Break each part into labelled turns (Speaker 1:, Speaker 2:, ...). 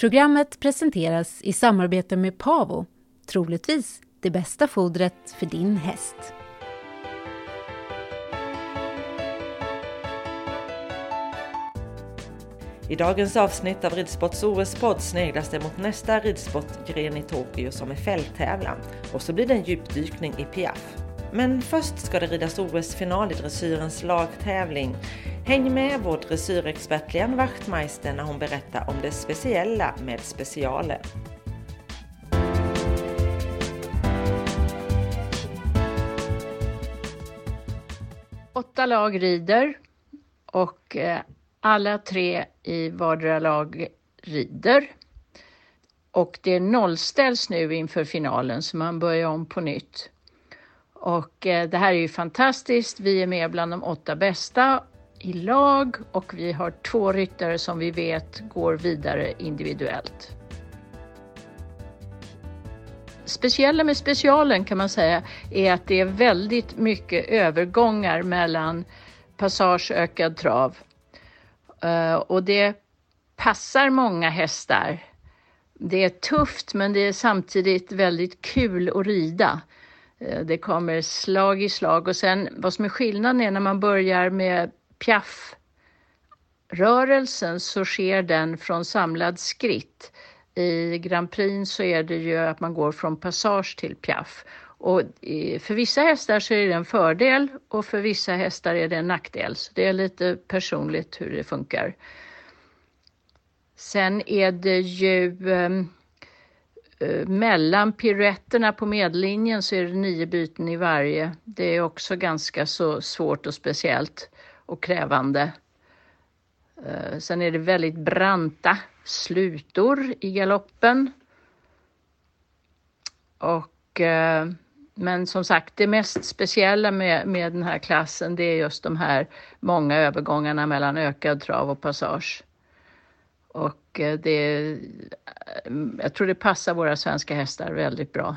Speaker 1: Programmet presenteras i samarbete med Pavo, troligtvis det bästa fodret för din häst.
Speaker 2: I dagens avsnitt av Ridsports OS-podd sneglas det mot nästa ridsportgren i Tokyo som är fälttävlan och så blir det en djupdykning i Piaf. Men först ska det ridas OS-final i dressyrens lagtävling. Häng med vår dressyrexpert Lian Wachtmeister när hon berättar om det speciella med specialer.
Speaker 3: Åtta lag rider och eh, alla tre i vardera lag rider. Och det nollställs nu inför finalen så man börjar om på nytt. Och eh, det här är ju fantastiskt. Vi är med bland de åtta bästa i lag och vi har två ryttare som vi vet går vidare individuellt. Speciella med specialen kan man säga är att det är väldigt mycket övergångar mellan passage ökad trav. Eh, och det passar många hästar. Det är tufft men det är samtidigt väldigt kul att rida. Eh, det kommer slag i slag och sen vad som är skillnaden är när man börjar med piaff-rörelsen så sker den från samlad skritt. I Grand Prix så är det ju att man går från passage till piaff. Och för vissa hästar så är det en fördel och för vissa hästar är det en nackdel. Så det är lite personligt hur det funkar. Sen är det ju ehm, eh, mellan piruetterna på medellinjen så är det nio byten i varje. Det är också ganska så svårt och speciellt och krävande. Eh, sen är det väldigt branta slutor i galoppen. Och, eh, men som sagt, det mest speciella med, med den här klassen det är just de här många övergångarna mellan ökad trav och passage. Och eh, det, jag tror det passar våra svenska hästar väldigt bra.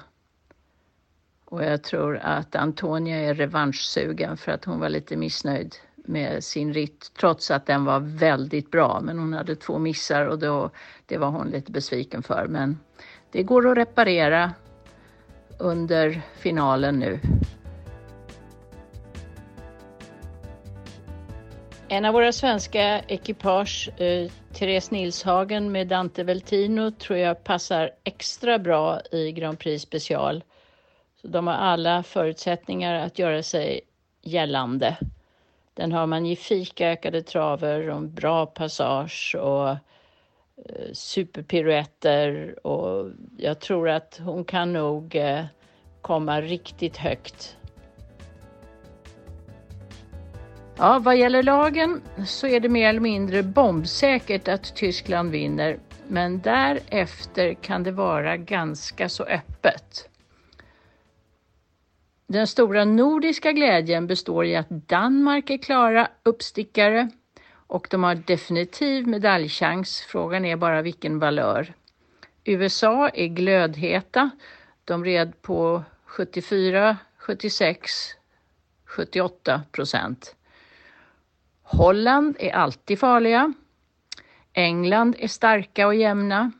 Speaker 3: Och jag tror att Antonia är revanschsugen för att hon var lite missnöjd med sin ritt trots att den var väldigt bra. Men hon hade två missar och då, det var hon lite besviken för. Men det går att reparera under finalen nu. En av våra svenska ekipage, eh, Therese Nilshagen med Dante Veltino, tror jag passar extra bra i Grand Prix special. Så de har alla förutsättningar att göra sig gällande. Den har magnifika ökade traver och en bra passage och eh, superpiruetter och jag tror att hon kan nog eh, komma riktigt högt. Ja, vad gäller lagen så är det mer eller mindre bombsäkert att Tyskland vinner, men därefter kan det vara ganska så öppet. Den stora nordiska glädjen består i att Danmark är klara uppstickare och de har definitiv medaljchans. Frågan är bara vilken valör. USA är glödheta. De red på 74, 76, 78 procent. Holland är alltid farliga. England är starka och jämna.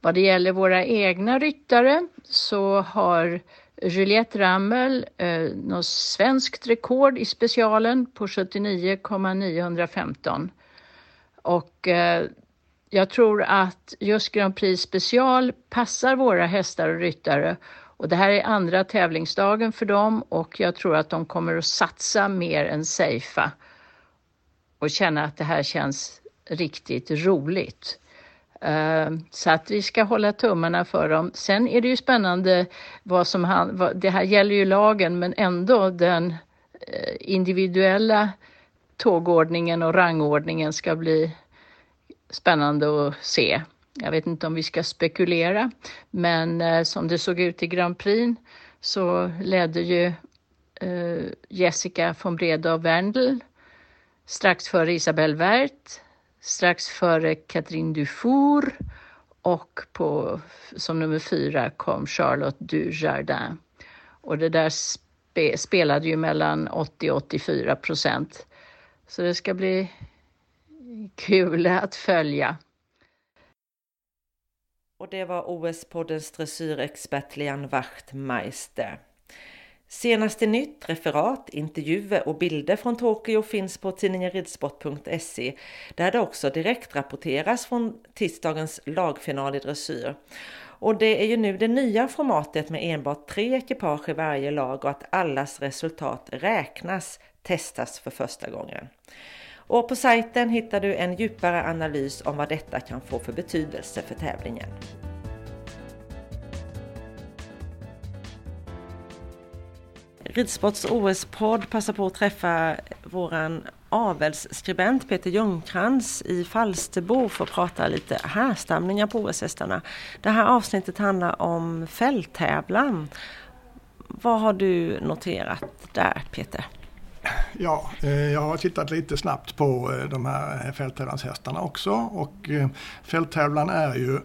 Speaker 3: Vad det gäller våra egna ryttare så har Juliette Rammel eh, något svenskt rekord i specialen på 79,915. Och eh, jag tror att just Grand Prix special passar våra hästar och ryttare och det här är andra tävlingsdagen för dem och jag tror att de kommer att satsa mer än safea och känna att det här känns riktigt roligt. Ehm, så att vi ska hålla tummarna för dem. Sen är det ju spännande vad som han, vad, det här gäller ju lagen men ändå den eh, individuella tågordningen och rangordningen ska bli spännande att se. Jag vet inte om vi ska spekulera, men eh, som det såg ut i Grand Prix så ledde ju eh, Jessica von Breda och Wendel strax före Isabelle Wert strax före Catherine Dufour och på, som nummer fyra kom Charlotte Dujardin. Och det där spe, spelade ju mellan 80 och 84 procent. Så det ska bli kul att följa.
Speaker 2: Och det var OS-poddens dressyrexpert Lian Wachtmeister. Senaste nytt, referat, intervjuer och bilder från Tokyo finns på tidningen ridsport.se där det också direkt rapporteras från tisdagens lagfinal i dressyr. Och det är ju nu det nya formatet med enbart tre ekipage i varje lag och att allas resultat räknas testas för första gången. Och på sajten hittar du en djupare analys om vad detta kan få för betydelse för tävlingen. Ridsports OS-podd passar på att träffa våran avelsskribent Peter Ljungkrans i Falsterbo för att prata lite härstamningar på OS-hästarna. Det här avsnittet handlar om fälttävlan. Vad har du noterat där Peter?
Speaker 4: Ja, eh, jag har tittat lite snabbt på eh, de här fälttävlanshästarna också och eh, fälttävlan är ju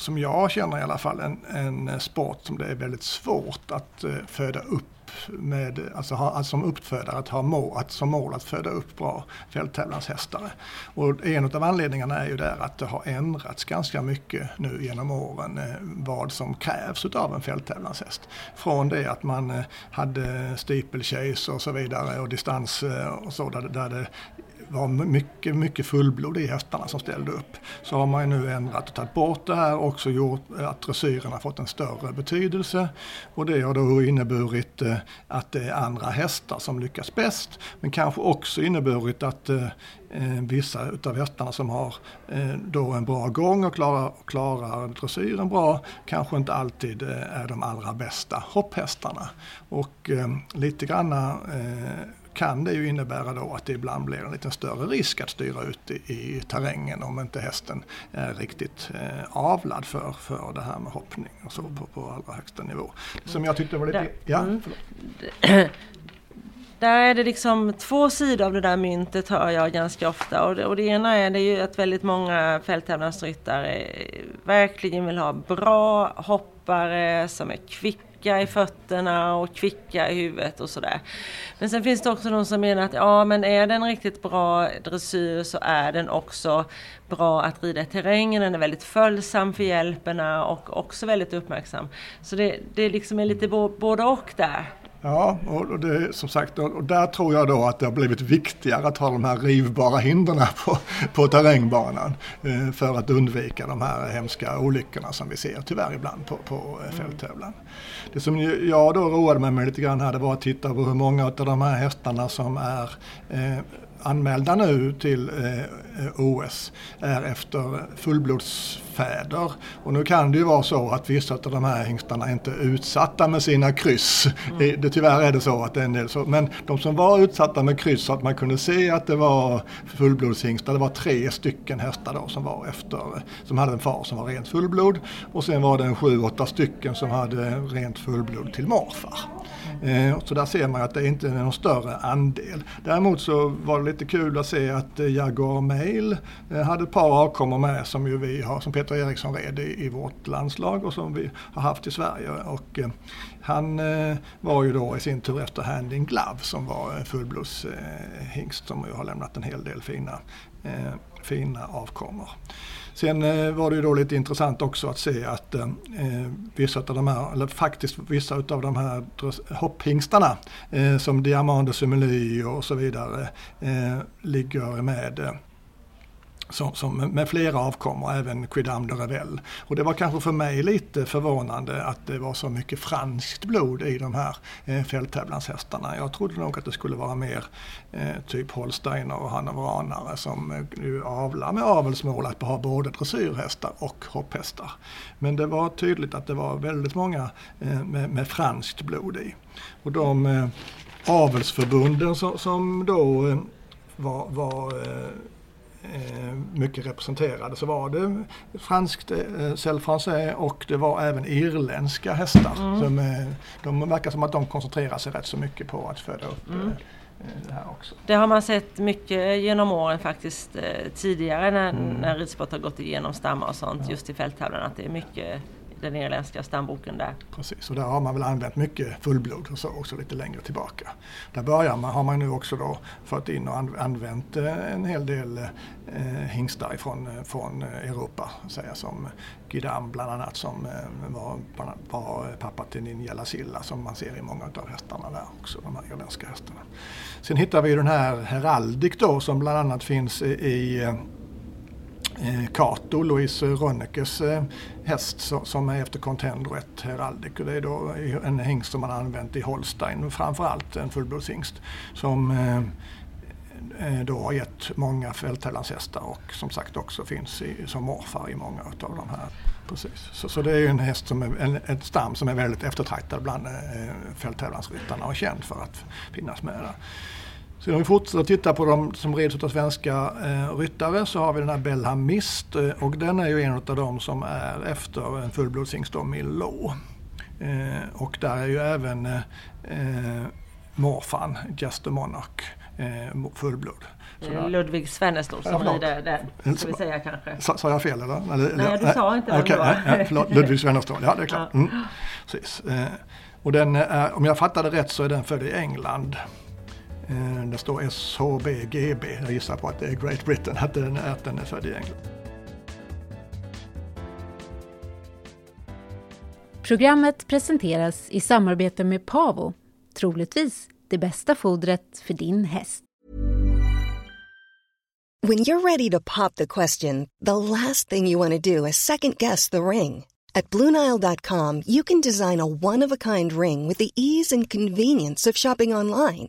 Speaker 4: som jag känner i alla fall en, en eh, sport som det är väldigt svårt att eh, föda upp med, alltså, ha, alltså som uppfödare att ha mål, att, som mål att föda upp bra fälttävlanshästar. Och en av anledningarna är ju där att det har ändrats ganska mycket nu genom åren eh, vad som krävs utav en fälttävlanshäst. Från det att man eh, hade steeplechase och så vidare och distans eh, och så där, där det var mycket, mycket fullblod i hästarna som ställde upp. Så har man nu ändrat och tagit bort det här och också gjort eh, att dressyren har fått en större betydelse. Och det har då inneburit eh, att det är andra hästar som lyckas bäst. Men kanske också inneburit att eh, vissa utav hästarna som har då en bra gång och klarar, klarar dressyren bra kanske inte alltid är de allra bästa hopphästarna. Och lite granna kan det ju innebära då att det ibland blir en lite större risk att styra ut i, i terrängen om inte hästen är riktigt eh, avlad för, för det här med hoppning och så på, på allra högsta nivå. Som jag tyckte var lite... Ja, mm.
Speaker 2: Där är det liksom två sidor av det där myntet hör jag ganska ofta. Och det, och det ena är det ju att väldigt många fälttävlansryttare verkligen vill ha bra hoppare som är kvicka kvicka i fötterna och kvicka i huvudet och sådär. Men sen finns det också de som menar att ja men är den riktigt bra dressyr så är den också bra att rida i terrängen, den är väldigt följsam för hjälperna och också väldigt uppmärksam. Så det, det liksom är lite både och där.
Speaker 4: Ja, och det, som sagt, och där tror jag då att det har blivit viktigare att ha de här rivbara hindren på, på terrängbanan eh, för att undvika de här hemska olyckorna som vi ser tyvärr ibland på, på eh, fälttävlan. Det som jag då roade mig med lite grann här det var att titta på hur många av de här hästarna som är eh, anmälda nu till eh, OS är efter fullblodsfäder. Och nu kan det ju vara så att vissa av de här hingstarna inte är utsatta med sina kryss. Mm. Det, tyvärr är det så att det är en del så. Men de som var utsatta med kryss så att man kunde se att det var fullblodshingstar, det var tre stycken hästar då som var efter, som hade en far som var rent fullblod. Och sen var det en sju, åtta stycken som hade rent fullblod till morfar. Eh, så där ser man att det inte är någon större andel. Däremot så var det lite kul att se att eh, Jaguar Mail eh, hade ett par avkommor med som ju vi har, som Peter Eriksson red i, i vårt landslag och som vi har haft i Sverige. Och han var ju då i sin tur efter Handing Glove som var fullblodshingst som ju har lämnat en hel del fina, fina avkommor. Sen eh, var det ju då lite intressant också att se att eh, vissa av de här, eller faktiskt vissa av de här hopphingstarna eh, som Diamande Simuli och så vidare eh, ligger med eh, som, som, med flera avkommor, även Quidam de Revel. Och det var kanske för mig lite förvånande att det var så mycket franskt blod i de här eh, fälttävlanshästarna. Jag trodde nog att det skulle vara mer eh, typ holsteiner och hannoveranare som eh, nu avlar med avelsmål att ha både dressyrhästar och hopphästar. Men det var tydligt att det var väldigt många eh, med, med franskt blod i. Och de eh, avelsförbunden som, som då eh, var, var Eh, mycket representerade så var det franskt eh, Celle Français och det var även irländska hästar. Mm. Som, eh, de verkar som att de koncentrerar sig rätt så mycket på att föda upp mm. Eh, det här också.
Speaker 2: Det har man sett mycket genom åren faktiskt tidigare när, mm. när ridsport har gått igenom stammar och sånt ja. just i fälttävlan att det är mycket den irländska stamboken där.
Speaker 4: Precis, och där har man väl använt mycket fullblod och så också lite längre tillbaka. Där börjar man, har man nu också då fört in och använt eh, en hel del eh, hingstar eh, från, från Europa, säga, som Gidam bland annat som var, var pappa till Ninja Silla som man ser i många av hästarna där också, de här irländska hästarna. Sen hittar vi den här heraldik då som bland annat finns i, Eh, Cato, Louise Rönnekes eh, häst som är efter Contendo 1 Heraldic. Det är då en hingst som man har använt i Holstein, framförallt en fullblodshingst. Som eh, då har gett många fälttävlanshästar och som sagt också finns i, som morfar i många av de här. Precis. Så, så det är ju en häst som är en, ett stam som är väldigt eftertraktad bland eh, fälttävlansryttarna och känd för att finnas med där. Så om vi fortsätter titta på de som rids av svenska eh, ryttare så har vi den här Belham Mist eh, och den är ju en av de som är efter en fullblodshingst då, Milot. Eh, och där är ju även eh, eh morfan, Just the Monarch, eh, fullblod.
Speaker 2: Ludvig Svennestor som ja, rider den, ska vi säga kanske. Sa,
Speaker 4: sa jag fel eller?
Speaker 2: eller nej, du sa inte det.
Speaker 4: Okay, nej, förlåt, Ludvig Svennestor, ja det är klart. Mm. Precis. Eh, och den är, om jag fattade rätt så är den född i England. Eh, det står SHBGB. Jag gissar på att det är Great Britain, att den, att den är född i England.
Speaker 1: Programmet presenteras i samarbete med Pavo, troligtvis det bästa fodret för din häst.
Speaker 5: When you're ready to pop the question, the last thing you want to do is second guess the ring. At BlueNile.com you can design a one-of-a-kind ring with the ease and convenience of shopping online.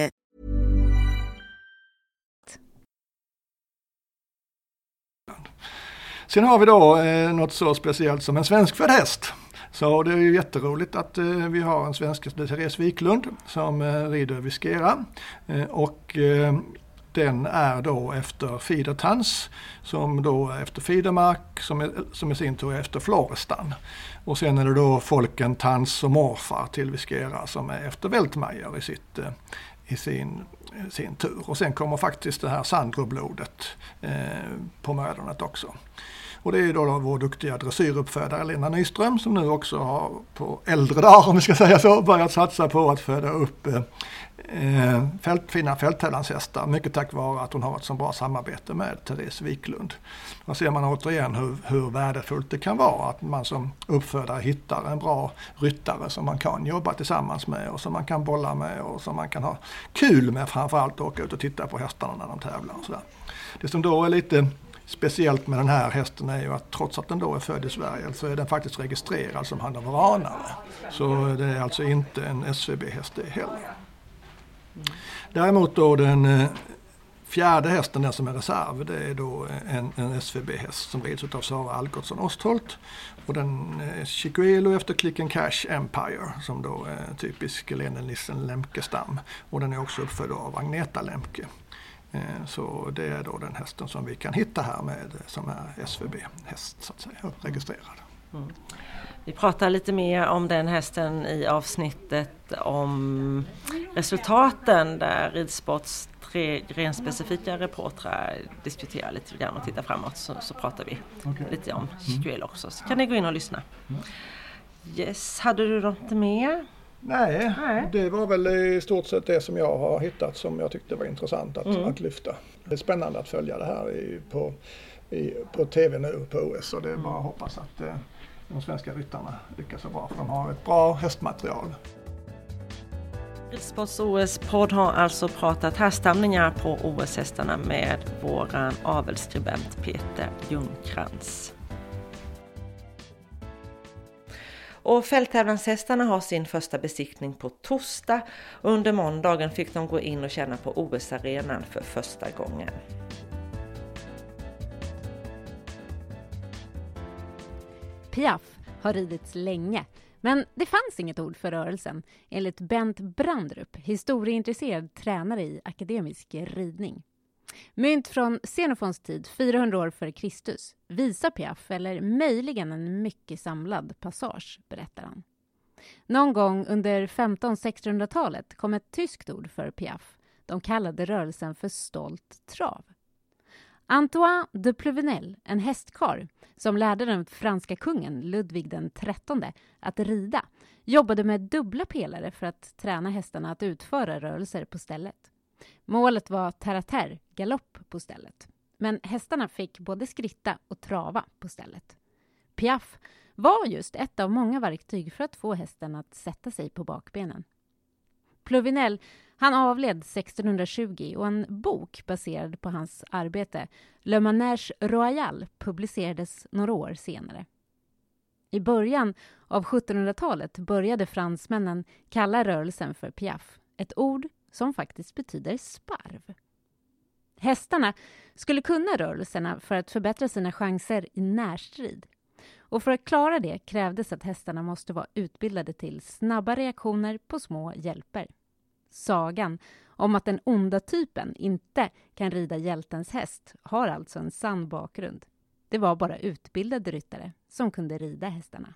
Speaker 4: Sen har vi då eh, något så speciellt som en svenskfödd häst. Så det är ju jätteroligt att eh, vi har en svensk, Therese Wiklund, som eh, rider Viskera. Eh, och eh, den är då efter Fidertans, som då är efter Fidermark, som, är, som i sin tur är efter Florestan. Och sen är det då Folken, Tans och Morfar till Viskera som är efter Weltmeier i, sitt, eh, i sin, sin tur. Och sen kommer faktiskt det här Sandro-blodet eh, på mödernet också. Och det är då, då vår duktiga dressyruppfödare Lena Nyström som nu också har på äldre dagar, om vi ska säga så, börjat satsa på att föda upp eh, eh fält, fina fälttävlanshästar. Mycket tack vare att hon har ett så bra samarbete med Therese Wiklund. Då ser man återigen hur, hur värdefullt det kan vara att man som uppfödare hittar en bra ryttare som man kan jobba tillsammans med och som man kan bolla med och som man kan ha kul med framförallt åka ut och titta på hästarna när de tävlar. Och sådär. Det som då är lite speciellt med den här hästen är ju att trots att den då är född i Sverige så är den faktiskt registrerad som hannoveranare. Så det är alltså inte en SVB-häst det heller. Däremot då den eh, fjärde hästen, den som är reserv, det är då en, en SVB-häst som rids av Sara Algotsson Ostholt. Och den är Chicuelo efter Click and Cash Empire som då är typisk Lene Nissen Lemke-stam. Och den är också uppfödd av Agneta Lemke. Eh, så det är då den hästen som vi kan hitta här med som är SVB-häst så att säga, registrerad. Mm.
Speaker 2: Vi pratar lite mer om den hästen i avsnittet om resultaten där Ridsports tre grenspecifika reportrar diskuterar lite grann och tittar framåt så, så pratar vi okay. lite om Chicuel mm. också. Så kan ni gå in och lyssna. Yes, hade du något mer?
Speaker 4: Nej, Nej, det var väl i stort sett det som jag har hittat som jag tyckte var intressant att, mm. att lyfta. Det är spännande att följa det här i, på, i, på TV nu på OS och det är bara att hoppas att eh, de svenska ryttarna lyckas så bra för de har ett bra hästmaterial.
Speaker 2: Ridsports OS-podd har alltså pratat härstamningar på OS-hästarna med våran avelsskribent Peter Ljungcrantz. Och fälttävlanshästarna har sin första besiktning på torsdag under måndagen fick de gå in och känna på OS-arenan för första gången.
Speaker 1: Piaf har ridits länge, men det fanns inget ord för rörelsen enligt Bent Brandrup, historieintresserad tränare i akademisk ridning. Mynt från Xenofons tid, 400 år före Kristus, visar Piaf, eller möjligen en mycket samlad passage, berättar han. Någon gång under 1500-1600-talet kom ett tyskt ord för Piaf. De kallade rörelsen för stolt trav. Antoine de Pluvenel, en hästkar som lärde den franska kungen Ludvig den XIII att rida, jobbade med dubbla pelare för att träna hästarna att utföra rörelser på stället. Målet var terre galopp på stället. Men hästarna fick både skritta och trava på stället. Piaf var just ett av många verktyg för att få hästen att sätta sig på bakbenen. Pluvinel han avled 1620 och en bok baserad på hans arbete, Le Manège Royal, publicerades några år senare. I början av 1700-talet började fransmännen kalla rörelsen för piaf, ett ord som faktiskt betyder sparv. Hästarna skulle kunna rörelserna för att förbättra sina chanser i närstrid. Och för att klara det krävdes att hästarna måste vara utbildade till snabba reaktioner på små hjälper. Sagan om att den onda typen inte kan rida hjältens häst har alltså en sann bakgrund. Det var bara utbildade ryttare som kunde rida hästarna.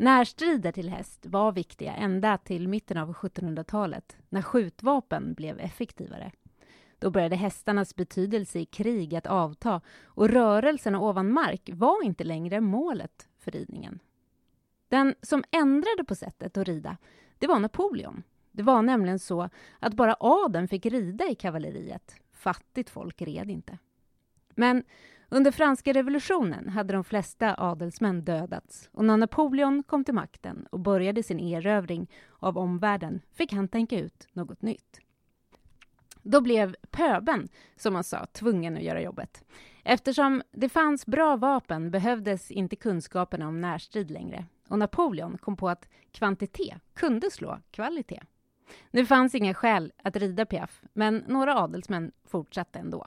Speaker 1: Närstrider till häst var viktiga ända till mitten av 1700-talet när skjutvapen blev effektivare. Då började hästarnas betydelse i krig att avta och rörelserna ovan mark var inte längre målet för ridningen. Den som ändrade på sättet att rida, det var Napoleon. Det var nämligen så att bara adeln fick rida i kavalleriet. Fattigt folk red inte. Men under franska revolutionen hade de flesta adelsmän dödats och när Napoleon kom till makten och började sin erövring av omvärlden fick han tänka ut något nytt. Då blev pöben, som man sa, tvungen att göra jobbet. Eftersom det fanns bra vapen behövdes inte kunskaperna om närstrid längre och Napoleon kom på att kvantitet kunde slå kvalitet. Nu fanns inga skäl att rida Piaf, men några adelsmän fortsatte ändå.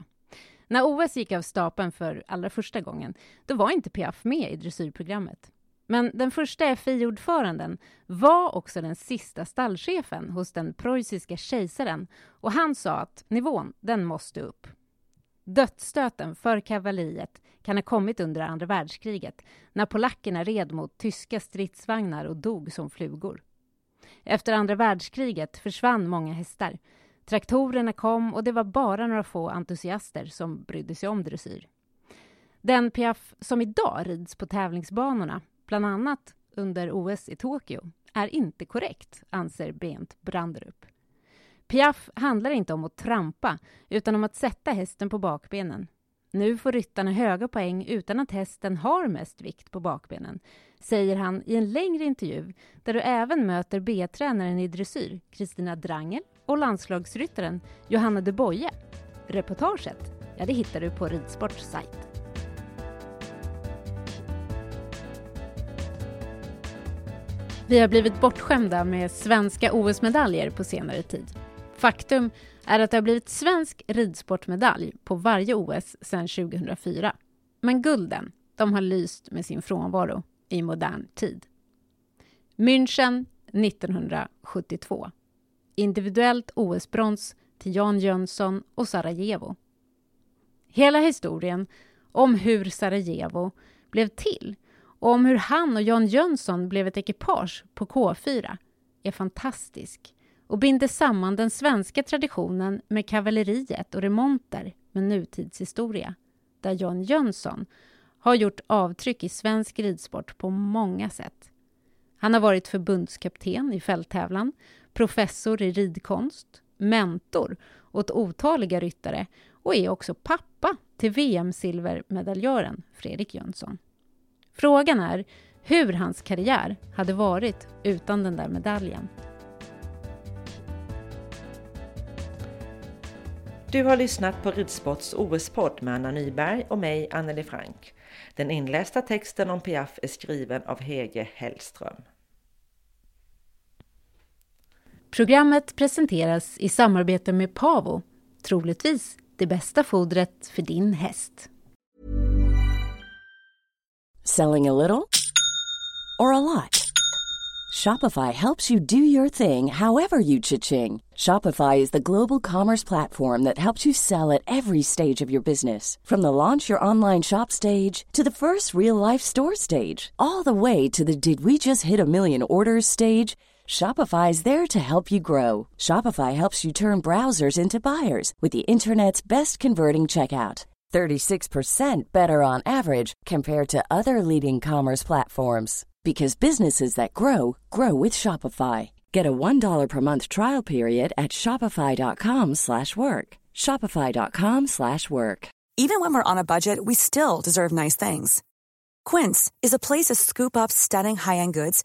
Speaker 1: När OS gick av stapeln för allra första gången, då var inte Piaf med i dressyrprogrammet. Men den första FI-ordföranden var också den sista stallchefen hos den preussiska kejsaren och han sa att nivån, den måste upp. Dödsstöten för kavalleriet kan ha kommit under andra världskriget när polackerna red mot tyska stridsvagnar och dog som flugor. Efter andra världskriget försvann många hästar. Traktorerna kom och det var bara några få entusiaster som brydde sig om dressyr. Den Piaf som idag rids på tävlingsbanorna, bland annat under OS i Tokyo, är inte korrekt, anser Bent Branderup. Piaf handlar inte om att trampa, utan om att sätta hästen på bakbenen. Nu får ryttarna höga poäng utan att hästen har mest vikt på bakbenen, säger han i en längre intervju där du även möter B-tränaren i dressyr, Kristina Drangel, och landslagsryttaren Johanna de Boye. Reportaget ja, det hittar du på Ridsports sajt. Vi har blivit bortskämda med svenska OS-medaljer på senare tid. Faktum är att det har blivit svensk ridsportmedalj på varje OS sedan 2004. Men gulden, de har lyst med sin frånvaro i modern tid. München 1972. Individuellt OS-brons till Jan Jönsson och Sarajevo. Hela historien om hur Sarajevo blev till och om hur han och Jan Jönsson blev ett ekipage på K4 är fantastisk och binder samman den svenska traditionen med kavalleriet och remonter med nutidshistoria, där Jan Jönsson har gjort avtryck i svensk ridsport på många sätt. Han har varit förbundskapten i fälttävlan, professor i ridkonst, mentor åt otaliga ryttare och är också pappa till VM-silvermedaljören Fredrik Jönsson. Frågan är hur hans karriär hade varit utan den där medaljen.
Speaker 2: Du har lyssnat på Ridsports OS-podd med Anna Nyberg och mig, Anneli Frank. Den inlästa texten om Piaf är skriven av Hege Hellström.
Speaker 1: Programmet presenteras i samarbete med Pavo, troligtvis det bästa fodret för din häst.
Speaker 6: Selling a little or a lot? Shopify helps you do your thing however you cha-ching. Shopify is the global commerce platform that helps you sell at every stage of your business. From the launch your online shop stage to the first real life store stage, all the way to the did we just hit a million orders stage. Shopify is there to help you grow. Shopify helps you turn browsers into buyers with the internet's best converting checkout. 36% better on average compared to other leading commerce platforms because businesses that grow grow with Shopify. Get a $1 per month trial period at shopify.com/work. shopify.com/work.
Speaker 7: Even when we're on a budget, we still deserve nice things. Quince is a place to scoop up stunning high-end goods